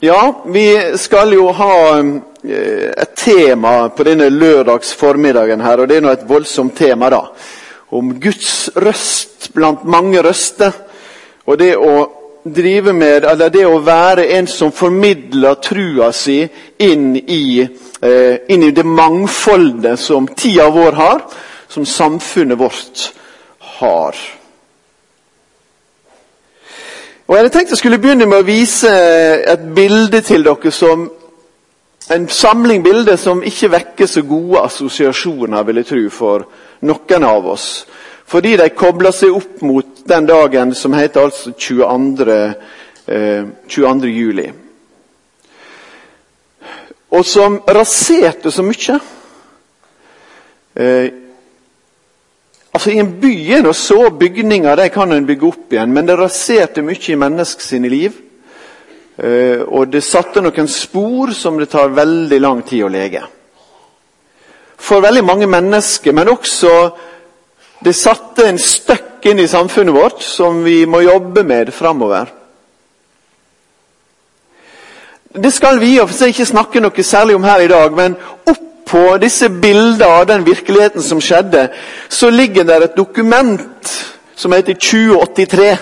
Ja, vi skal jo ha eh, et tema på denne lørdags formiddagen her, og det er nå et voldsomt tema, da. Om Guds røst blant mange røster. Og det å drive med, eller det å være en som formidler trua si inn i, eh, inn i det mangfoldet som tida vår har, som samfunnet vårt har. Og Jeg hadde tenkt jeg skulle begynne med å vise et bilde til dere som en samling bilder som ikke vekker så gode assosiasjoner, vil jeg tro, for noen av oss. Fordi de kobler seg opp mot den dagen som heter altså 22. Eh, 22. juli. Og som raserte så mye. Eh, Altså I en by er det så bygninger de kan en bygge opp igjen, men det raserte mye i menneskets liv. Uh, og det satte noen spor som det tar veldig lang tid å lege. For veldig mange mennesker, men også det satte en støkk inn i samfunnet vårt som vi må jobbe med framover. Det skal vi ikke snakke noe særlig om her i dag, men opp på disse bildene av den virkeligheten som skjedde, så ligger det et dokument som heter 2083.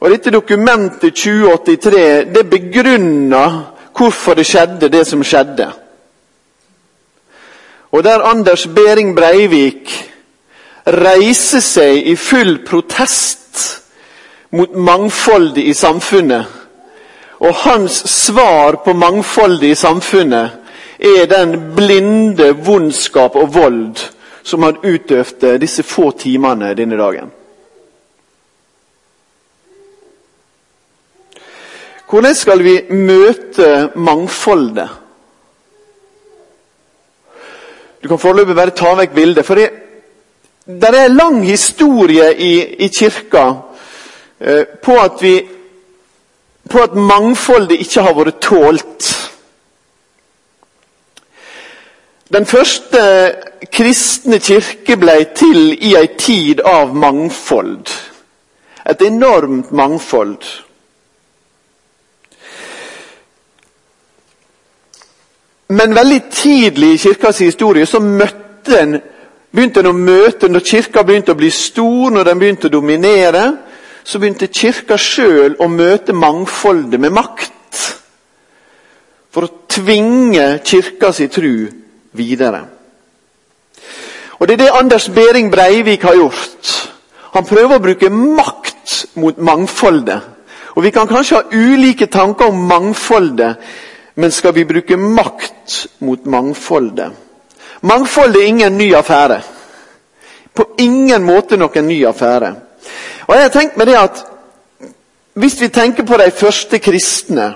Og Dette dokumentet 2083 det begrunner hvorfor det skjedde, det som skjedde. Og der Anders Behring Breivik reiser seg i full protest mot mangfoldet i samfunnet, og hans svar på mangfoldet i samfunnet er den blinde vondskap og vold som han utøvde disse få timene denne dagen. Hvordan skal vi møte mangfoldet? Du kan foreløpig bare ta vekk bildet. for det, er lang historie i, i kirka eh, på, at på at mangfoldet ikke har vært tålt. Den første kristne kirke ble til i ei tid av mangfold. Et enormt mangfold. Men veldig tidlig i kirkas historie så en, begynte en å møte Når kirka begynte å bli stor, når den begynte å dominere, så begynte kirka sjøl å møte mangfoldet med makt. For å tvinge kirka si tru videre. Og Det er det Anders Behring Breivik har gjort. Han prøver å bruke makt mot mangfoldet. Og Vi kan kanskje ha ulike tanker om mangfoldet, men skal vi bruke makt mot mangfoldet? Mangfoldet er ingen ny affære. På ingen måte noen ny affære. Og jeg har tenkt meg det at Hvis vi tenker på de første kristne,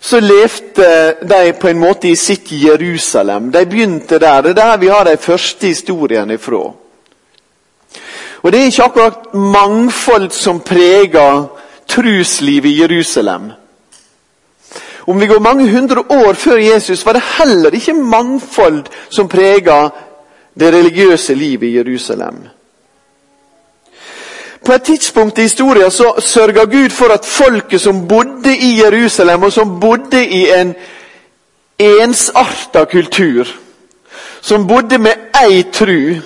så levde de på en måte i sitt Jerusalem. De begynte der. Det er der vi har de første historiene ifra. Og Det er ikke akkurat mangfold som preger truslivet i Jerusalem. Om vi går mange hundre år før Jesus, var det heller ikke mangfold som prega det religiøse livet i Jerusalem. På et tidspunkt i historien så sørga Gud for at folket som bodde i Jerusalem, og som bodde i en ensarta kultur, som bodde med ei tru,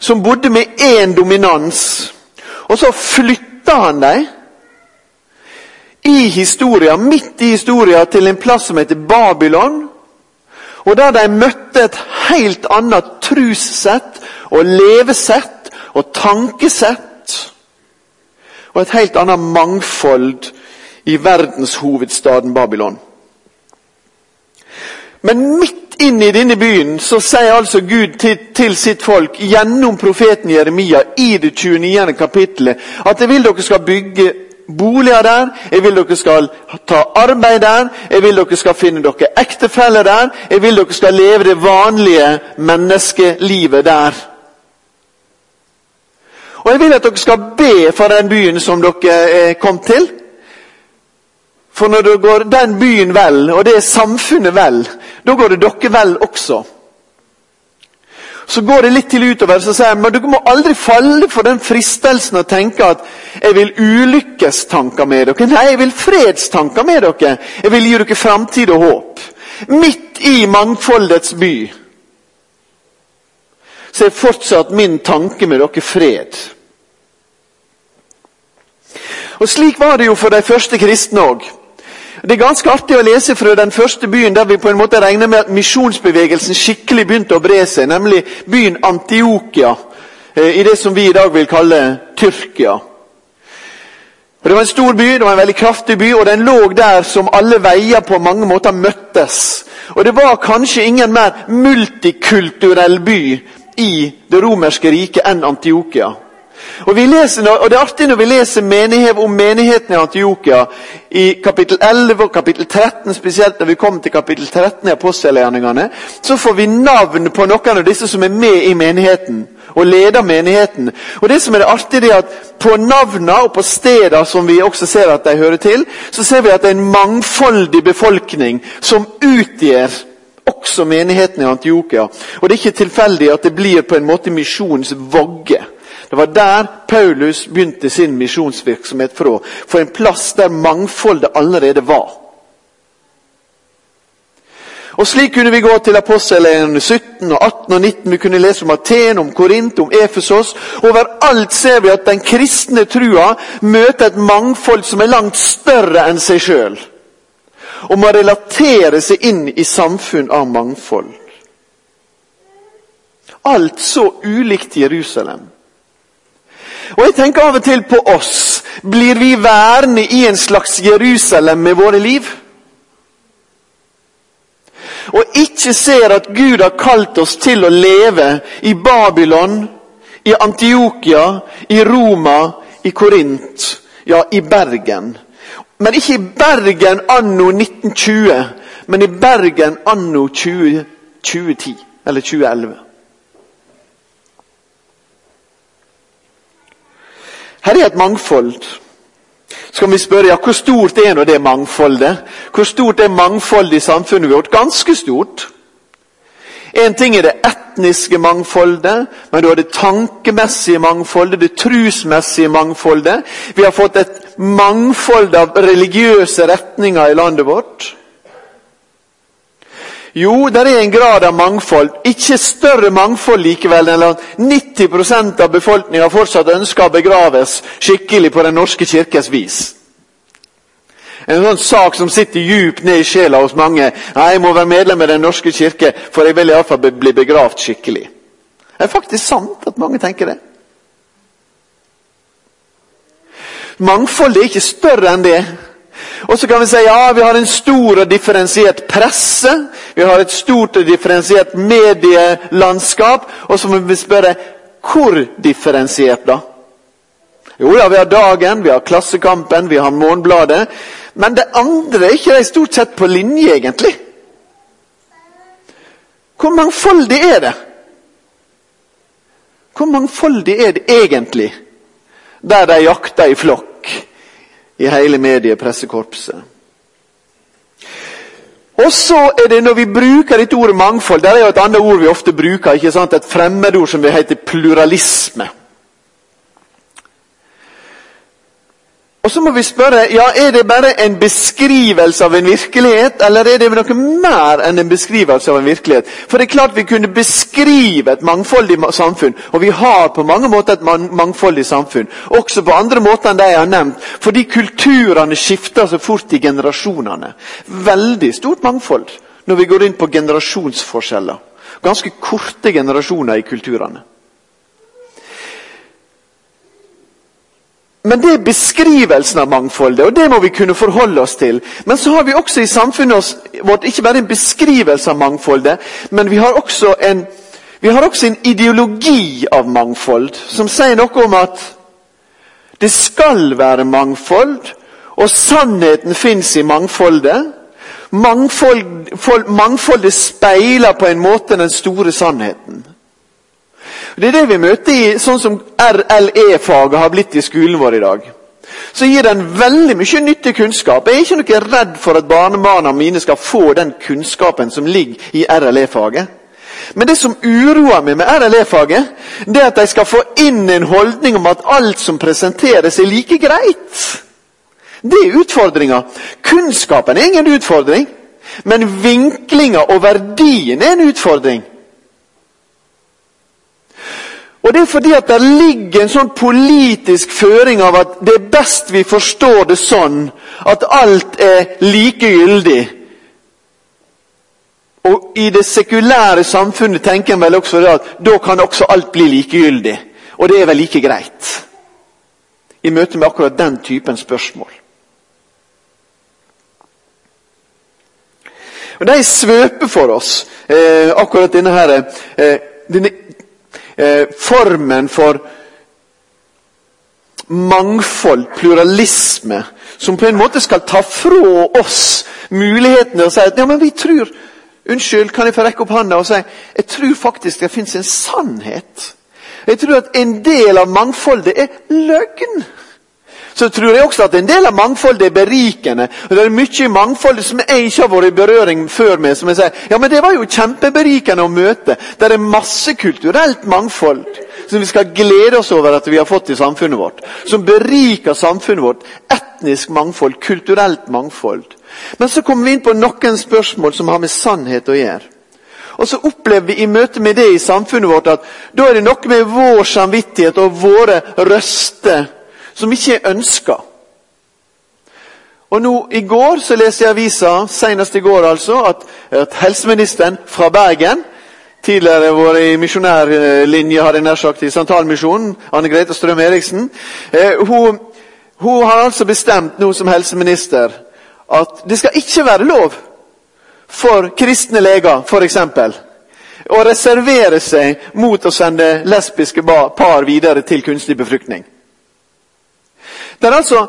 som bodde med én dominans Og så flytta han dem i historia, midt i historia til en plass som heter Babylon. Og der de møtte et helt annet trussett og levesett og tankesett og et helt annet mangfold i verdenshovedstaden Babylon. Men midt inn i denne byen så sier altså Gud til, til, sitt folk gjennom profeten Jeremia i det 29. kapittelet at jeg vil dere skal bygge boliger der, jeg vil dere skal ta arbeid der, jeg vil dere skal finne dere ektefeller der, jeg vil dere skal leve det vanlige menneskelivet der. Og jeg vil at dere skal be for den byen som dere er kommet til. For når det går den byen vel, og det er samfunnet vel, da går det dere vel også. Så går det litt til utover, så sier jeg, men dere må aldri falle for den fristelsen å tenke at jeg vil ulykkestanker med dere. Nei, jeg vil fredstanker med dere. Jeg vil gi dere framtid og håp. Midt i mangfoldets by så er fortsatt min tanke med dere fred. Og Slik var det jo for de første kristne òg. Det er ganske artig å lese fra den første byen der vi på en måte regner med at misjonsbevegelsen skikkelig begynte å bre seg, nemlig byen Antiokia, eh, i det som vi i dag vil kalle Tyrkia. Og Det var en stor by, det var en veldig kraftig by, og den lå der som alle veier på mange måter møttes. Og Det var kanskje ingen mer multikulturell by i det romerske riket enn Antiokia. Og, leser, og Det er artig når vi leser menighet, om menigheten i Antiokia i kapittel 11 og kapittel 13, spesielt når vi kommer til kapittel 13 i apostelgjerningene, så får vi navn på noen av disse som er med i menigheten og leder menigheten. Og det som er det artige, er at på navnene og på steder som vi også ser at de hører til, så ser vi at det er en mangfoldig befolkning som utgjør også menigheten i Antiokia. Og det er ikke tilfeldig at det blir på en måte misjonens vogge. Det var der Paulus begynte sin misjonsvirksomhet fra. For en plass der mangfoldet allerede var. Og Slik kunne vi gå til apostelene 17, og 18 og 19. Vi kunne lese om Aten, om Korint, om Efesos. Overalt ser vi at den kristne trua møter et mangfold som er langt større enn seg sjøl. Og må relatere seg inn i samfunn av mangfold. Alt så ulikt Jerusalem. Og jeg tenker av og til på oss. Blir vi værende i en slags Jerusalem med våre liv? Og ikke ser at Gud har kalt oss til å leve i Babylon, i Antiokia, i Roma, i Korint, ja, i Bergen. Men ikke i Bergen anno 1920, men i Bergen anno 20, 2010 eller 2011. Her er et mangfold. Så kan vi spørre ja, hvor stort er nå det mangfoldet? Hvor stort er mangfoldet i samfunnet vårt? Ganske stort. En ting er det etniske mangfoldet, men du har det tankemessige mangfoldet, det trusmessige mangfoldet. Vi har fått et mangfold av religiøse retninger i landet vårt. Jo, det er en grad av mangfold. Ikke større mangfold likevel enn at 90% av befolkninga fortsatt ønsker å begraves skikkelig på Den norske kirkes vis. En sånn sak som sitter djupt ned i sjela hos mange. Nei, 'Jeg må være medlem i Den norske kirke, for jeg vil iallfall bli begravd skikkelig'. Det er faktisk sant at mange tenker det. Mangfoldet er ikke større enn det. Og så kan vi si ja, vi har en stor og differensiert presse. Vi har et stort og differensiert medielandskap. Og så må vi spørre hvor differensiert, da? Jo da, vi har Dagen, vi har Klassekampen, vi har Morgenbladet. Men det andre er ikke de stort sett på linje, egentlig. Hvor mangfoldig er det? Hvor mangfoldig er det egentlig, der de jakter i flokk? i hele mediepressekorpset. Og så er det når vi bruker dette ordet mangfold, Det er jo et annet ord vi ofte bruker, ikke sant? et fremmedord som vi heter pluralisme. Og så må vi spørre ja, er det bare en beskrivelse av en virkelighet, eller er det noe mer enn en beskrivelse av en virkelighet? For det er klart vi kunne beskrive et mangfoldig samfunn, og vi har på mange måter et mangfoldig samfunn. Også på andre måter enn de jeg har nevnt, fordi kulturene skifter så fort i generasjonene. Veldig stort mangfold når vi går inn på generasjonsforskjeller. Ganske korte generasjoner i kulturene. Men det er beskrivelsen av mangfoldet, og det må vi kunne forholde oss til. Men så har vi også i samfunnet vårt ikke bare en beskrivelse av mangfoldet, men vi har også en, har også en ideologi av mangfold, som sier noe om at det skal være mangfold, og sannheten fins i mangfoldet. Mangfold, mangfoldet speiler på en måte den store sannheten. Det er det vi møter i sånn som RLE-faget har blitt i skolen vår i dag. Så gir den veldig mye nyttig kunnskap. Jeg er ikke noe redd for at barnebarna mine skal få den kunnskapen som ligger i RLE-faget. Men det som uroer meg med RLE-faget, det er at de skal få inn en holdning om at alt som presenteres, er like greit. Det er utfordringa. Kunnskapen er ingen utfordring, men vinklinga og verdien er en utfordring. Og Det er fordi at det ligger en sånn politisk føring av at det er best vi forstår det sånn at alt er likegyldig. Og I det sekulære samfunnet tenker en vel også det at da kan også alt bli likegyldig. Og det er vel like greit. I møte med akkurat den typen spørsmål. Og De svøper for oss eh, akkurat denne, her, eh, denne eh, formen for mangfold, pluralisme, som på en måte skal ta fra oss mulighetene til å si at ja, men vi tror Unnskyld, kan jeg få rekke opp hånda og si jeg tror faktisk det fins en sannhet. Jeg tror at en del av mangfoldet er løgn så tror jeg også at en del av mangfoldet er berikende. og Det er mye i mangfoldet som jeg ikke har vært i berøring før med. som jeg sier, ja, men Det var jo kjempeberikende å møte. Det er masse kulturelt mangfold som vi skal glede oss over at vi har fått i samfunnet vårt. Som beriker samfunnet vårt. Etnisk mangfold, kulturelt mangfold. Men så kommer vi inn på noen spørsmål som har med sannhet å gjøre. Og så opplever vi i møte med det i samfunnet vårt at da er det noe med vår samvittighet og våre røster som ikke er ønska. Og nå I går så leste jeg avisa, senest i går altså, at, at helseministeren fra Bergen Tidligere vært i misjonærlinje har jeg nær sagt, i Santalmisjonen, Anne Grete Strøm Eriksen. Eh, hun, hun har altså bestemt nå som helseminister at det skal ikke være lov for kristne leger f.eks. å reservere seg mot å sende lesbiske par videre til kunstig befruktning. Det er altså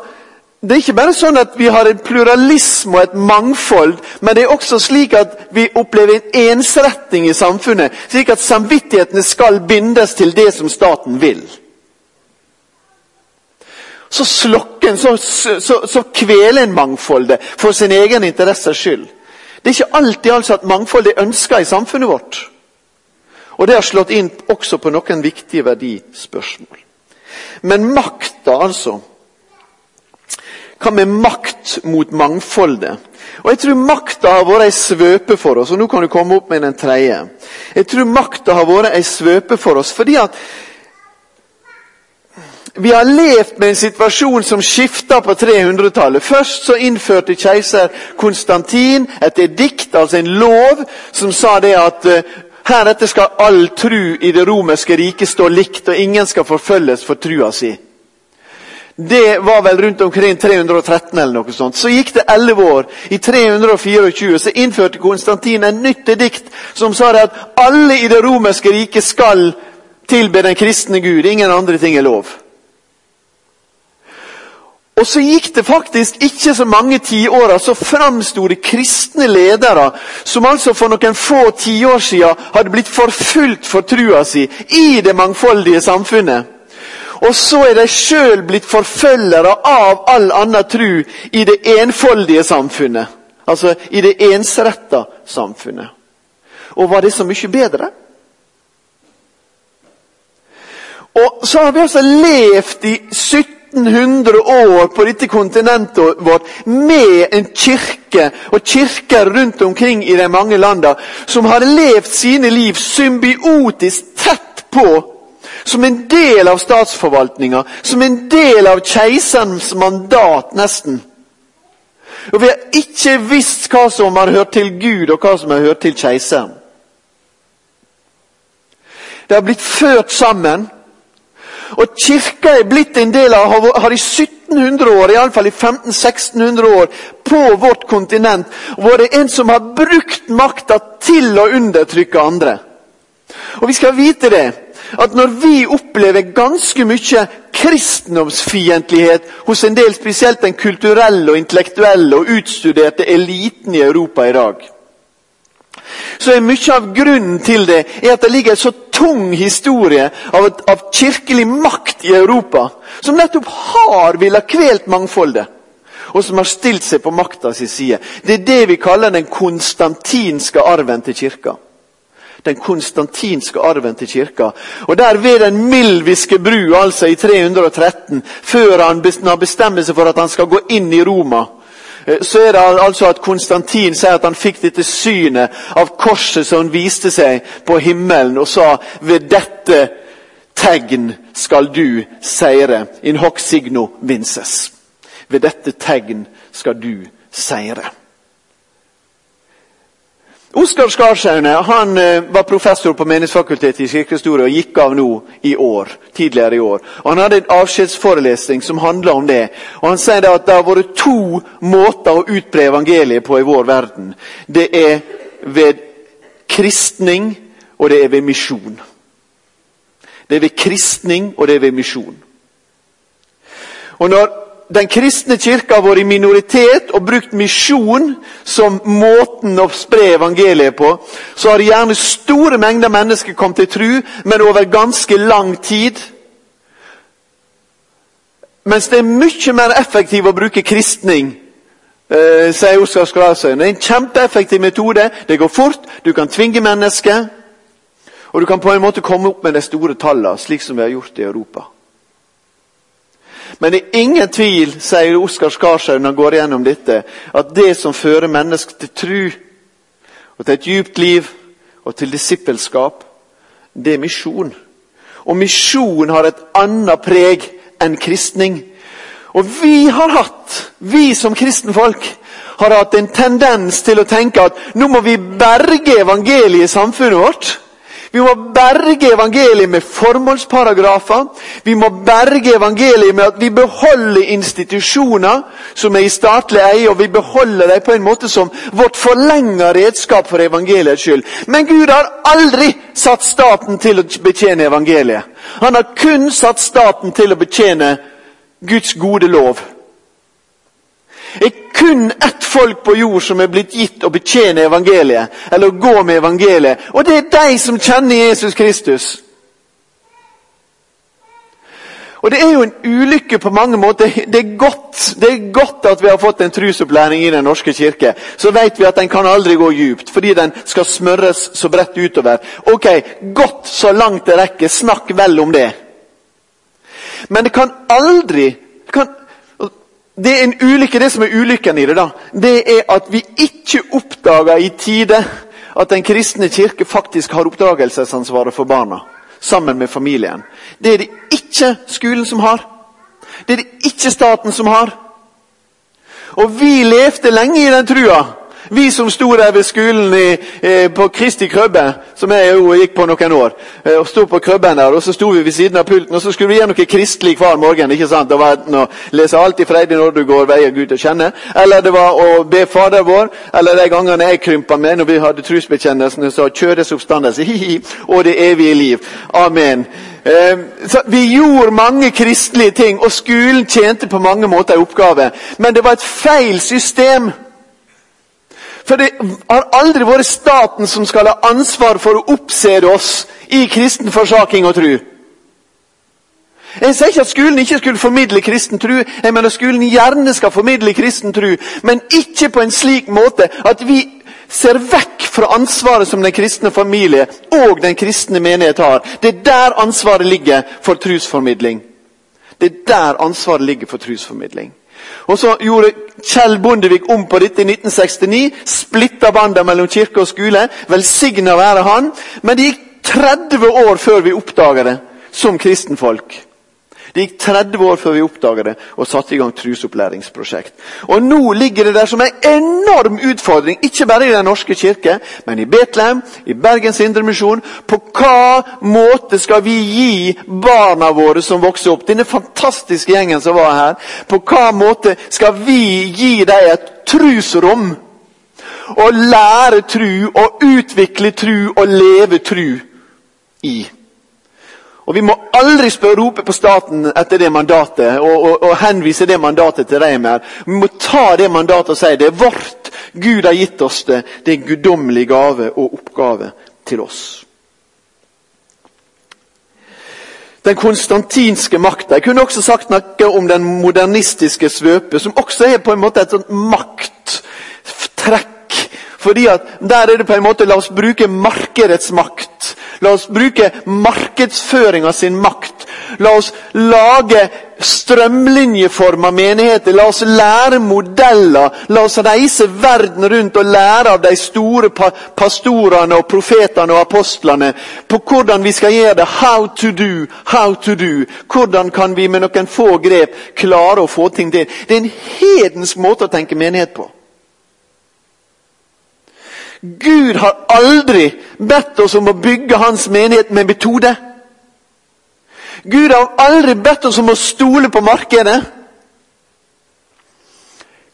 det er ikke bare sånn at vi har en pluralisme og et mangfold, men det er også slik at vi opplever en ensretting i samfunnet. Slik at samvittighetene skal bindes til det som staten vil. Så slokker en, så, så, så kveler en mangfoldet for sin egen interesses skyld. Det er ikke alltid altså at mangfold er ønska i samfunnet vårt. Og det har slått inn også på noen viktige verdispørsmål. Men makta, altså hva med makt mot mangfoldet? Og Jeg tror makta har vært ei svøpe for oss. og Nå kan du komme opp med den tredje. Jeg tror makta har vært ei svøpe for oss fordi at vi har levd med en situasjon som skifta på 300-tallet. Først så innførte keiser Konstantin et edikt, altså en lov, som sa det at uh, heretter skal all tru i det romerske riket stå likt, og ingen skal forfølges for trua si. Det var vel rundt omkring 313 eller noe sånt. Så gikk det elleve år. I 324 så innførte Konstantin en nytt dikt som sa det at alle i det romerske riket skal tilbe den kristne Gud. Ingen andre ting er lov. Og så gikk det faktisk ikke så mange tiåra, så framsto det kristne ledere som altså for noen få tiår siden hadde blitt forfulgt for trua si i det mangfoldige samfunnet. Og så er de sjøl blitt forfølgere av all annen tru i det enfoldige samfunnet. Altså i det ensretta samfunnet. Og var det så mye bedre? Og så har vi altså levd i 1700 år på dette kontinentet vårt med en kirke og kirker rundt omkring i de mange landene som har levd sine liv symbiotisk tett på som en del av statsforvaltninga, som en del av keiserens mandat, nesten. Og Vi har ikke visst hva som har hørt til Gud, og hva som har hørt til keiseren. Det har blitt ført sammen. Og Kirka er blitt en del av, har i 1700 år, iallfall i 1500-1600 år, på vårt kontinent vært en som har brukt makta til å undertrykke andre. Og vi skal vite det at når vi opplever ganske mye kristendomsfiendtlighet hos en del, spesielt den kulturelle, og intellektuelle og utstuderte eliten i Europa i dag, så er mye av grunnen til det er at det ligger en så tung historie av, av kirkelig makt i Europa, som nettopp har villet kvelt mangfoldet og som har stilt seg på makta si side. Det er det vi kaller den konstantinske arven til kirka. Den konstantinske arven til kirka. Og der ved den milviske bru, altså i 313, før han bestemmer seg for at han skal gå inn i Roma, eh, så er det altså at Konstantin sier at han fikk dette synet av korset som viste seg på himmelen, og sa ved dette tegn skal du seire. In hoc signo vinces. Ved dette tegn skal du seire. Oskar Skarsaune han eh, var professor på Menighetsfakultetet i kirkehistorie og gikk av nå i år, tidligere i år. Og Han hadde en avskjedsforelesning som handla om det. Og Han sier at det har vært to måter å utbre evangeliet på i vår verden. Det er ved kristning, og det er ved misjon. Det er ved kristning, og det er ved misjon. Og når den kristne kirka har vært i minoritet og brukt misjon som måten å spre evangeliet på, så har gjerne store mengder mennesker kommet til tru, men over ganske lang tid. Mens det er mye mer effektivt å bruke kristning, eh, sier Oskar Skrasøyen. Det er en kjempeeffektiv metode. Det går fort, du kan tvinge mennesker. Og du kan på en måte komme opp med de store tallene, slik som vi har gjort i Europa. Men det er ingen tvil, sier Oskar Skarshaug når han går gjennom dette, at det som fører mennesker til tru, og til et djupt liv og til disippelskap, det er misjon. Og misjon har et annet preg enn kristning. Og vi har hatt, vi som kristenfolk, har hatt en tendens til å tenke at nå må vi berge evangeliet i samfunnet vårt. Vi må berge evangeliet med formålsparagrafer. Vi må berge evangeliet med at vi beholder institusjoner som er i statlig eie, og vi beholder dem på en måte som vårt forlenga redskap for evangeliets skyld. Men Gud har aldri satt staten til å betjene evangeliet. Han har kun satt staten til å betjene Guds gode lov er kun ett folk på jord som er blitt gitt å betjene evangeliet, eller å gå med evangeliet. Og det er de som kjenner Jesus Kristus. Og Det er jo en ulykke på mange måter. Det er godt, det er godt at vi har fått en trusopplæring i Den norske kirke. Så vet vi at den kan aldri gå djupt, fordi den skal smøres så bredt utover. Ok, Godt så langt det rekker. Snakk vel om det. Men det kan aldri kan, det er en ulykke, det som er ulykken i det, da, det er at vi ikke oppdager i tide at Den kristne kirke faktisk har oppdragelsesansvaret for barna. Sammen med familien. Det er det ikke skolen som har. Det er det ikke staten som har. Og vi levde lenge i den trua vi som sto der ved skolen i, eh, på Kristi Krøbbe, som jeg jo gikk på noen år, eh, og sto på krøbben der, og så sto vi ved siden av pulten, og så skulle vi gjøre noe kristelig hver morgen. ikke sant? Det var enten å lese alt i freidig når du går veier Gud å kjenne, eller det var å be Fader vår, eller de gangene jeg krympa med når vi hadde trosbekjennelsen og sa 'kjøres oppstandelse', hi-hi, og det evige liv. Amen. Eh, så vi gjorde mange kristelige ting, og skolen tjente på mange måter en oppgave. Men det var et feil system. For det har aldri vært staten som skal ha ansvar for å oppsede oss i kristen forsaking og tru. Jeg sier ikke at skolen ikke skulle formidle kristen tru. Jeg mener skolen gjerne skal formidle kristen tru, men ikke på en slik måte at vi ser vekk fra ansvaret som den kristne familie og den kristne menighet har. Det er der ansvaret ligger for trusformidling. Det er der ansvaret ligger for trusformidling. Og Så gjorde Kjell Bondevik om på dette i 1969. Splitta bandet mellom kirke og skole. Velsigna være han. Men det gikk 30 år før vi oppdaga det som kristenfolk. Det gikk 30 år før vi oppdaga det og satte i gang trusopplæringsprosjekt. Og Nå ligger det der som en enorm utfordring, ikke bare i Den norske kirke, men i Betlehem, i Bergens Indremisjon. På hva måte skal vi gi barna våre som vokser opp, denne fantastiske gjengen som var her, på hva måte skal vi gi dem et trusrom? Å lære tru, å utvikle tru og leve tru i. Og Vi må aldri spørre rope på staten etter det mandatet og, og, og henvise det mandatet til Reimer. Vi må ta det mandatet og si det er vårt. Gud har gitt oss det. Det er en guddommelig gave og oppgave til oss. Den konstantinske makta. Jeg kunne også sagt noe om den modernistiske svøpe, som også er på en måte et sånt makttrekk Fordi at der er det på en måte La oss bruke markedets makt. La oss bruke markedsføringa sin makt. La oss lage strømlinjeforma menigheter. La oss lære modeller. La oss reise verden rundt og lære av de store pastorene og profetene og apostlene på hvordan vi skal gjøre det. How to do, how to do. Hvordan kan vi med noen få grep klare å få ting til? Det er en hedensk måte å tenke menighet på. Gud har aldri bedt oss om å bygge hans menighet med metode. Gud har aldri bedt oss om å stole på markedet.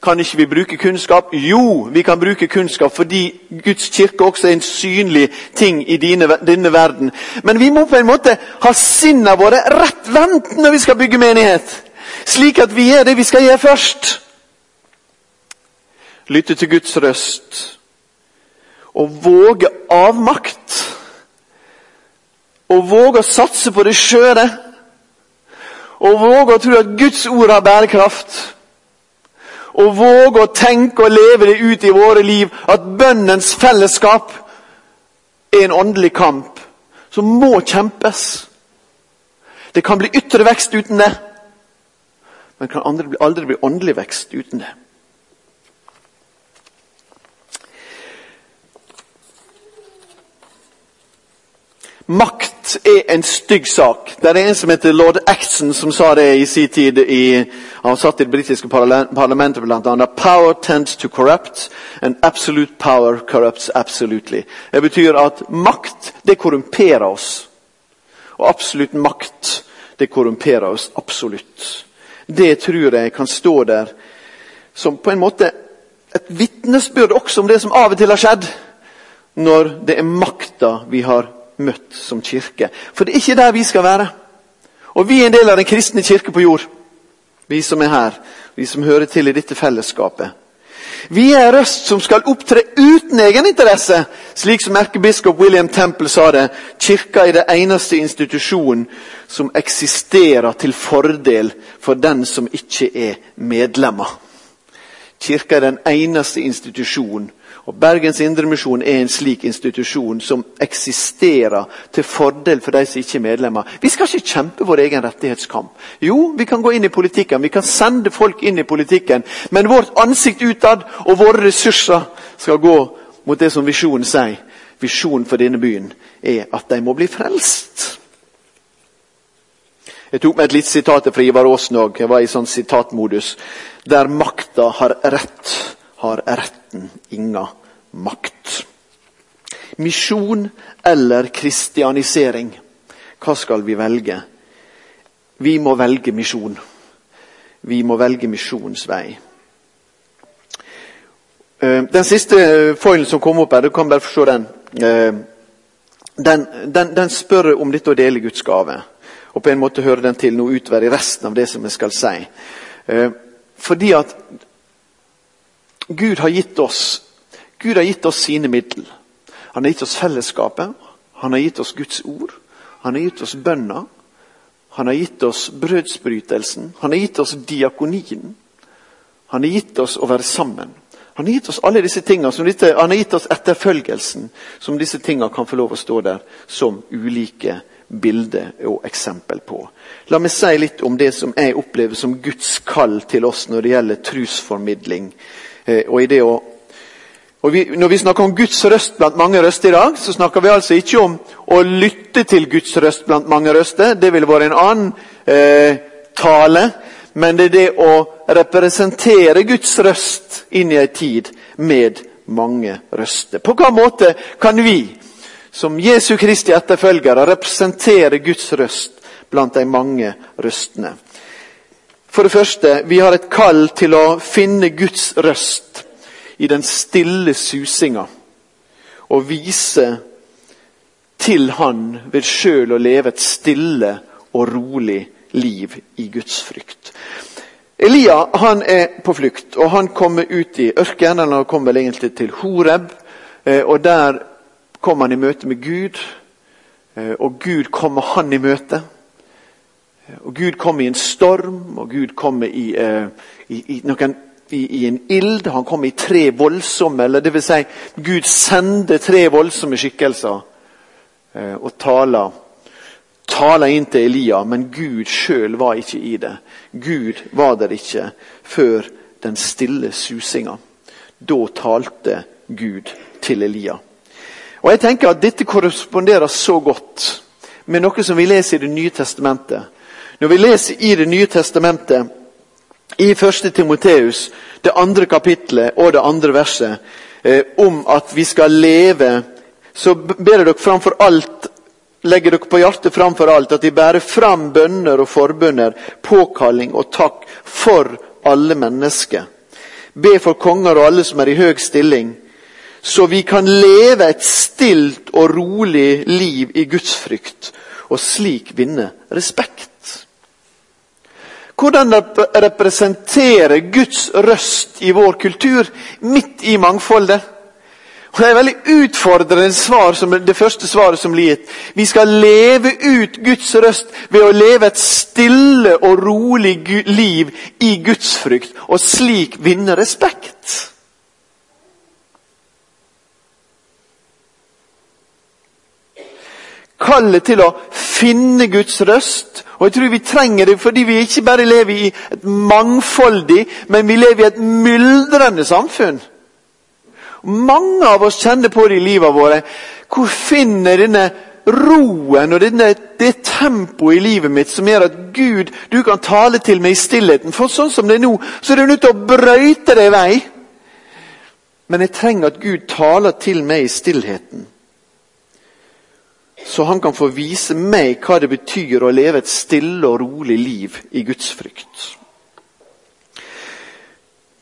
Kan ikke vi bruke kunnskap? Jo, vi kan bruke kunnskap fordi Guds kirke også er en synlig ting i dine, denne verden. Men vi må på en måte ha sinnene våre rett vendt når vi skal bygge menighet. Slik at vi gjør det vi skal gjøre først. Lytte til Guds røst. Og våge avmakt. Å våge å satse på det skjøre. Å våge å tro at Guds ord har bærekraft. Å våge å tenke og leve det ut i våre liv at bønnens fellesskap er en åndelig kamp som må kjempes. Det kan bli ytre vekst uten det, men kan aldri bli åndelig vekst uten det. Makt er en stygg sak. Det er en som heter lord Acton som sa det i sin tid. I, han satt i det britiske parlamentet bl.a. Power tends to corrupt, and absolute power corrupts absolutely. Det betyr at makt, det korrumperer oss. Og absolutt makt, det korrumperer oss absolutt. Det tror jeg kan stå der som på en måte et vitnesbyrd også om det som av og til har skjedd. Når det er makta vi har møtt som kirke. For det er ikke der vi skal være. Og vi er en del av den kristne kirke på jord. Vi som er her, vi som hører til i dette fellesskapet. Vi er røst som skal opptre uten egeninteresse, slik som erkebiskop William Temple sa det. Kirka er det eneste institusjonen som eksisterer til fordel for den som ikke er medlemmer. Kirka er den eneste institusjonen og Bergens Indremisjon er en slik institusjon som eksisterer til fordel for de som ikke er medlemmer. Vi skal ikke kjempe vår egen rettighetskamp. Jo, vi kan gå inn i politikken, vi kan sende folk inn i politikken. Men vårt ansikt utad og våre ressurser skal gå mot det som visjonen sier. Visjonen for denne byen er at de må bli frelst. Jeg tok med et lite sitat fra Ivar Aasen òg. Jeg var i sånn sitatmodus. Der makta har rett, har retten inga makt. Misjon eller kristianisering? Hva skal vi velge? Vi må velge misjon. Vi må velge misjonsvei. vei. den siste foilen som kom opp her, du kan bare forstå den. Eh, den, den, den spør om dette å dele Guds gave. Og på en måte hører den til noe utover i resten av det som jeg skal si. Eh, fordi at Gud har gitt oss Gud har gitt oss sine middel. Han har gitt oss fellesskapet. Han har gitt oss Guds ord. Han har gitt oss bønna. Han har gitt oss brødsbrytelsen. Han har gitt oss diakonien. Han har gitt oss å være sammen. Han har gitt oss alle disse tingene, dette, han har gitt oss etterfølgelsen, som disse tingene kan få lov å stå der som ulike bilder og eksempel på. La meg si litt om det som jeg opplever som Guds kall til oss når det gjelder trusformidling. Eh, og i det å og vi, Når vi snakker om Guds røst blant mange røster i dag, så snakker vi altså ikke om å lytte til Guds røst blant mange røster. Det ville vært en annen eh, tale. Men det er det å representere Guds røst inn i en tid med mange røster. På hvilken måte kan vi, som Jesu Kristi etterfølgere, representere Guds røst blant de mange røstene? For det første, vi har et kall til å finne Guds røst i den stille susinga. Og vise til Han ved sjøl å leve et stille og rolig liv i Guds frykt. Elia han er på flukt, og han kommer ut i ørkenen. Han kommer egentlig til Horeb, eh, og der kommer han i møte med Gud. Eh, og Gud kommer han i møte. Eh, og Gud kommer i en storm, og Gud kommer i, i, i noen i, en ild, han kom i tre voldsomme eller vil si, Gud sendte tre voldsomme skikkelser eh, og taler taler inn til Elia, men Gud sjøl var ikke i det. Gud var der ikke før den stille susinga. Da talte Gud til Elia. Og jeg tenker at Dette korresponderer så godt med noe som vi leser i Det nye testamentet. Når vi leser i Det nye testamentet, i 1. Timoteus, det andre kapitlet og det andre verset, eh, om at vi skal leve, så ber dere framfor alt legger dere på hjertet framfor alt at de bærer fram bønner og forbønner, påkalling og takk for alle mennesker. Be for konger og alle som er i høg stilling, så vi kan leve et stilt og rolig liv i Guds frykt, og slik vinne respekt. Hvordan representere Guds røst i vår kultur, midt i mangfoldet? Og Det er veldig utfordrende svar som det første svaret som blir gitt. Vi skal leve ut Guds røst ved å leve et stille og rolig liv i gudsfrykt, og slik vinne respekt. Kallet til å finne Guds røst. Og jeg tror vi trenger det fordi vi ikke bare lever i et mangfoldig, men vi lever i et myldrende samfunn. Mange av oss kjenner på det i livet våre. Hvor finner denne roen og denne, det tempoet i livet mitt som gjør at Gud, du kan tale til meg i stillheten? For sånn som det er nå, så er du nødt til å brøyte deg vei. Men jeg trenger at Gud taler til meg i stillheten. Så han kan få vise meg hva det betyr å leve et stille og rolig liv i Guds frykt.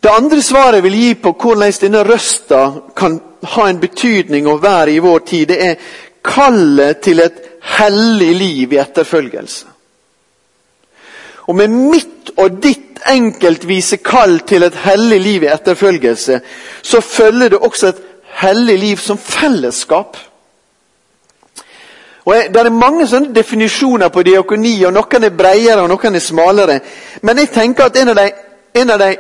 Det andre svaret jeg vil gi på hvordan denne røsta kan ha en betydning og være i vår tid, det er kallet til et hellig liv i etterfølgelse. Og med mitt og ditt enkeltvise kall til et hellig liv i etterfølgelse, så følger det også et hellig liv som fellesskap. Og jeg, Det er mange sånne definisjoner på diakoni, og noen er bredere og noen er smalere. Men jeg tenker at en av de, en av de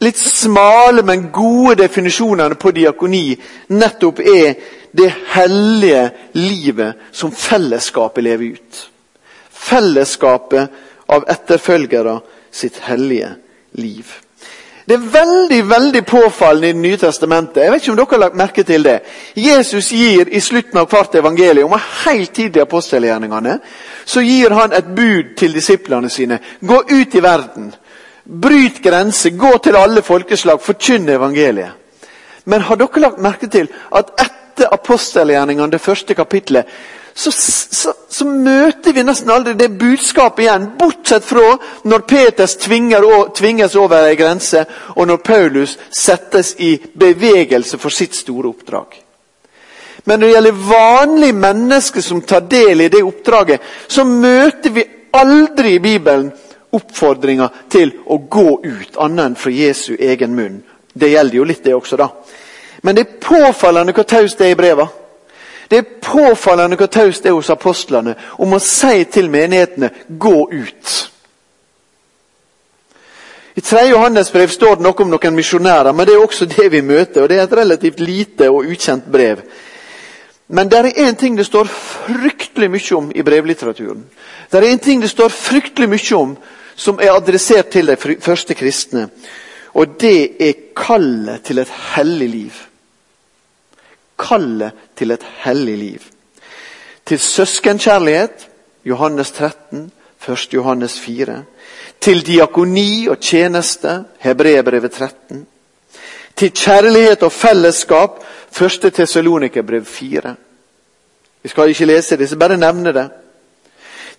litt smale, men gode definisjonene på diakoni nettopp er det hellige livet som fellesskapet lever ut. Fellesskapet av etterfølgere sitt hellige liv. Det er veldig veldig påfallende i Det nye testamentet. Jeg vet ikke om dere har lagt merke til det. Jesus gir i slutten av hvert evangelium, og helt tidlig i apostelgjerningene, så gir han et bud til disiplene sine. Gå ut i verden Bryt grenser, gå til alle folkeslag, Forkynn evangeliet. Men har dere lagt merke til at etter apostelgjerningene, det første kapitlet, så, så, så, møter vi nesten aldri det budskapet igjen, bortsett fra når Peters tvinges over ei grense, og når Paulus settes i bevegelse for sitt store oppdrag. Men når det gjelder vanlige mennesker som tar del i det oppdraget, så møter vi aldri i Bibelen oppfordringa til å gå ut, annet enn fra Jesu egen munn. Det gjelder jo litt, det også, da. Men det er påfallende hvor taust det er i breva. Det er påfallende hvor taust det er hos apostlene om å si til menighetene 'gå ut'. I 3. Johannes brev står det noe om noen misjonærer, men det er også det vi møter. og Det er et relativt lite og ukjent brev. Men det er én ting det står fryktelig mye om i brevlitteraturen. Det er en ting det står fryktelig mye om som er adressert til de første kristne. Og det er kallet til et hellig liv. Kallet til et hellig liv. Til søskenkjærlighet, Johannes 13, 1. Johannes 4. Til diakoni og tjeneste, Hebreerbrevet 13. Til kjærlighet og fellesskap, 1. Tesalonikerbrev 4. Vi skal ikke lese så bare nevne det.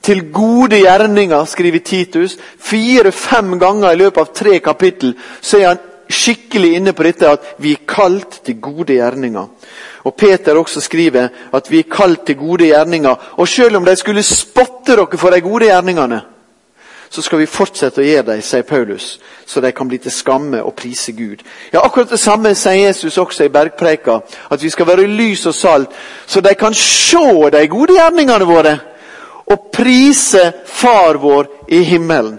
Til gode gjerninger, skriver Titus. Fire-fem ganger i løpet av tre kapittel så er han skikkelig inne på dette at vi er kalt til gode gjerninger. Og Peter også skriver at vi er kalt til gode gjerninger. Og selv om de skulle spotte dere for de gode gjerningene, så skal vi fortsette å gjøre dem, sier Paulus, så de kan bli til skamme og prise Gud. Ja, Akkurat det samme sier Jesus også i bergpreika, at vi skal være lys og salt, så de kan se de gode gjerningene våre og prise Far vår i himmelen.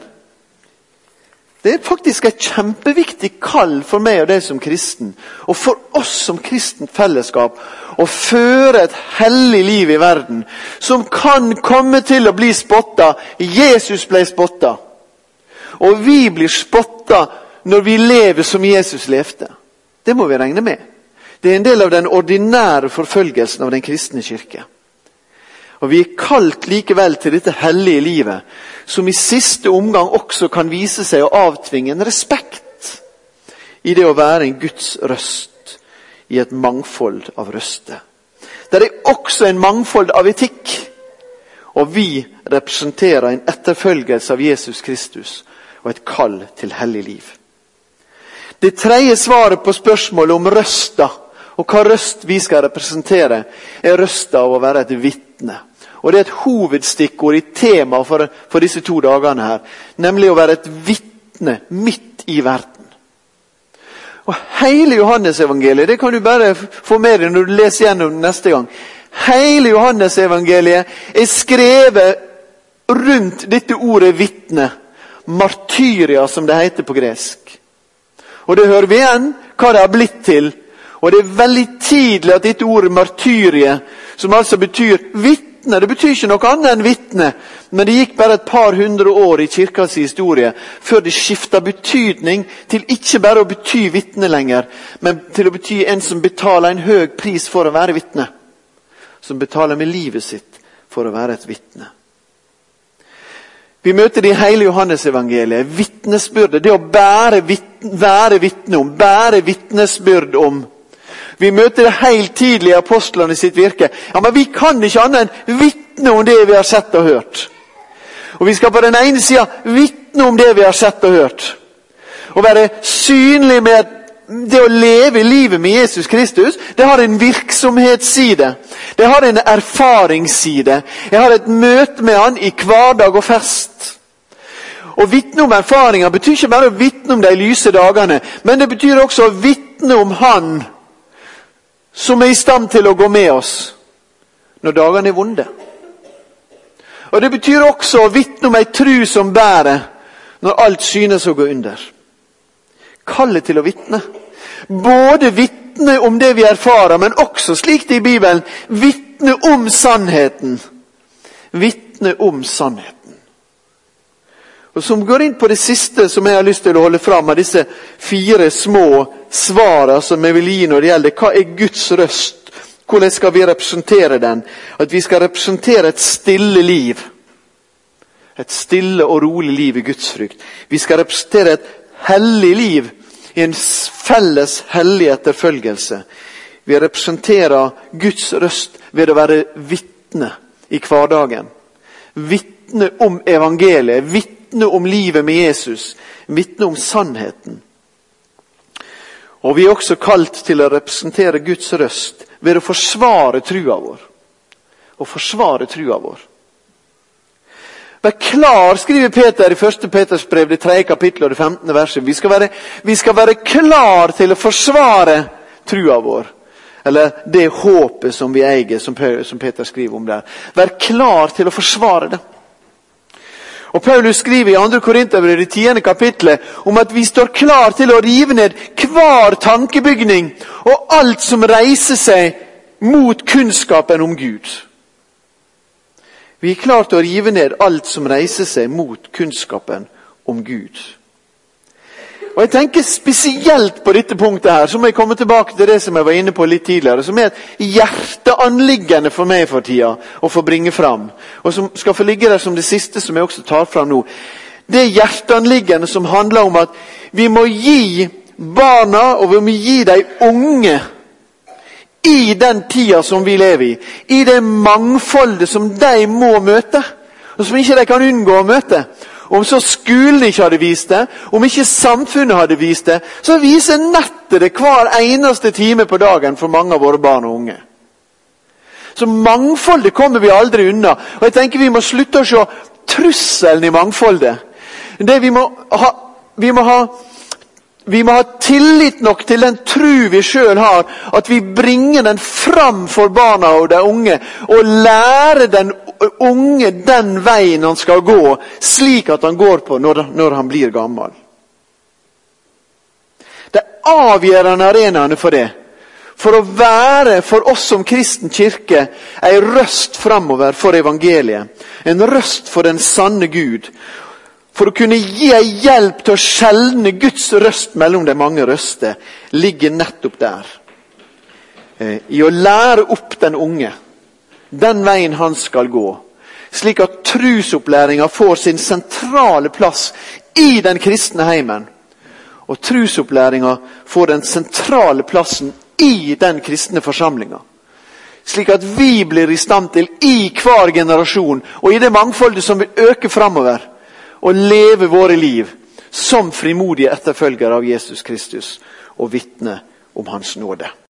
Det er faktisk et kjempeviktig kall for meg og deg som kristen, og for oss som kristent fellesskap, å føre et hellig liv i verden som kan komme til å bli spotta. Jesus ble spotta. Og vi blir spotta når vi lever som Jesus levde. Det må vi regne med. Det er en del av den ordinære forfølgelsen av den kristne kirke. Og Vi er kalt likevel til dette hellige livet, som i siste omgang også kan vise seg å avtvinge en respekt i det å være en Guds røst i et mangfold av røster. Det er også en mangfold av etikk. Og vi representerer en etterfølgelse av Jesus Kristus og et kall til hellig liv. Det tredje svaret på spørsmålet om røsta og hva røst vi skal representere, er røsta av å være et vitne. Og Det er et hovedstikkord i temaet for, for, disse to dagene, her, nemlig å være et vitne midt i verden. Og Hele Johannesevangeliet det kan du bare få med deg når du leser gjennom neste gang. Hele Johannesevangeliet er skrevet rundt dette ordet 'vitne'. Martyria, som det heter på gresk. Og det hører vi igjen hva det har blitt til. Og det er veldig tidlig at dette ordet 'martyrie', som altså betyr vitne vitne. Det betyr ikke noe annet enn vitne. Men det gikk bare et par hundre år i kirkas historie før det skifta betydning til ikke bare å bety vitne lenger, men til å bety en som betaler en høy pris for å være vitne. Som betaler med livet sitt for å være et vitne. Vi møter det i hele Johannesevangeliet. Vitnesbyrdet. Det å bære vitne, være vitne om, bære vitnesbyrd om vi møter det helt tidlig i apostlene sitt virke. Ja, Men vi kan ikke annet enn vitne om det vi har sett og hørt. Og Vi skal på den ene sida vitne om det vi har sett og hørt. Å være synlig med det å leve livet med Jesus Kristus, det har en virksomhetsside. Det har en erfaringsside. Jeg har et møte med han i hverdag og fest. Å vitne om erfaringer betyr ikke bare å vitne om de lyse dagene, men det betyr også å vitne om Han som er i stand til å gå med oss når dagene er vonde. Og Det betyr også å vitne om ei tru som bærer når alt synes å gå under. Kallet til å vitne. Både vitne om det vi erfarer, men også, slik det i Bibelen, vitne om sannheten. Vitne om sannheten. Og Som går inn på det siste som jeg har lyst til å holde fram av disse fire små svarene som jeg vil gi når det gjelder hva er Guds røst. Hvordan skal vi representere den? At vi skal representere et stille liv. Et stille og rolig liv i Guds frykt. Vi skal representere et hellig liv i en felles hellig etterfølgelse. Vi representerer Guds røst ved å være vitne i hverdagen. Vitne om evangeliet. Vitne vitne om livet med Jesus, vitne om sannheten. Og Vi er også kalt til å representere Guds røst ved å forsvare trua vår. Å forsvare trua vår. Vær klar, skriver Peter i 1. Peters brev, det 3. kapittel og det 15. verset. Vi skal, være, vi skal være klar til å forsvare trua vår. Eller det håpet som vi eier, som Peter skriver om der. Vær klar til å forsvare det. Og Paulus skriver i 2. Korinterbrev i 10. kapittelet om at vi står klar til å rive ned hver tankebygning og alt som reiser seg mot kunnskapen om Gud. Vi er klar til å rive ned alt som reiser seg mot kunnskapen om Gud. Og Jeg tenker spesielt på dette punktet, her, så må jeg komme tilbake til det som jeg var inne på litt tidligere, som er et hjerteanliggende for meg for tida å få bringe fram. Og som skal få ligge der som det siste som jeg også tar fram nå. Det hjerteanliggende som handler om at vi må gi barna, og vi må gi de unge, i den tida som vi lever i, i det mangfoldet som de må møte, og som ikke de kan unngå å møte. Om så skolen ikke hadde vist det, om ikke samfunnet hadde vist det, så viser nettet det hver eneste time på dagen for mange av våre barn og unge. Så mangfoldet kommer vi aldri unna. Og jeg tenker Vi må slutte å se trusselen i mangfoldet. Det vi må ha, vi må ha vi må ha tillit nok til den tru vi sjøl har, at vi bringer den fram for barna og de unge. Og lærer den unge den veien han skal gå, slik at han går på når, når han blir gammel. avgjørende arenaene for det. For å være for oss som kristen kirke ei røst framover for evangeliet. En røst for den sanne Gud. For å kunne gi ei hjelp til å skjelne Guds røst mellom de mange røster, ligger nettopp der. Eh, I å lære opp den unge den veien han skal gå. Slik at trusopplæringa får sin sentrale plass i den kristne heimen. Og trusopplæringa får den sentrale plassen i den kristne forsamlinga. Slik at vi blir i stand til, i hver generasjon og i det mangfoldet som vil øke framover, å leve våre liv som frimodige etterfølgere av Jesus Kristus og vitne om Hans nåde.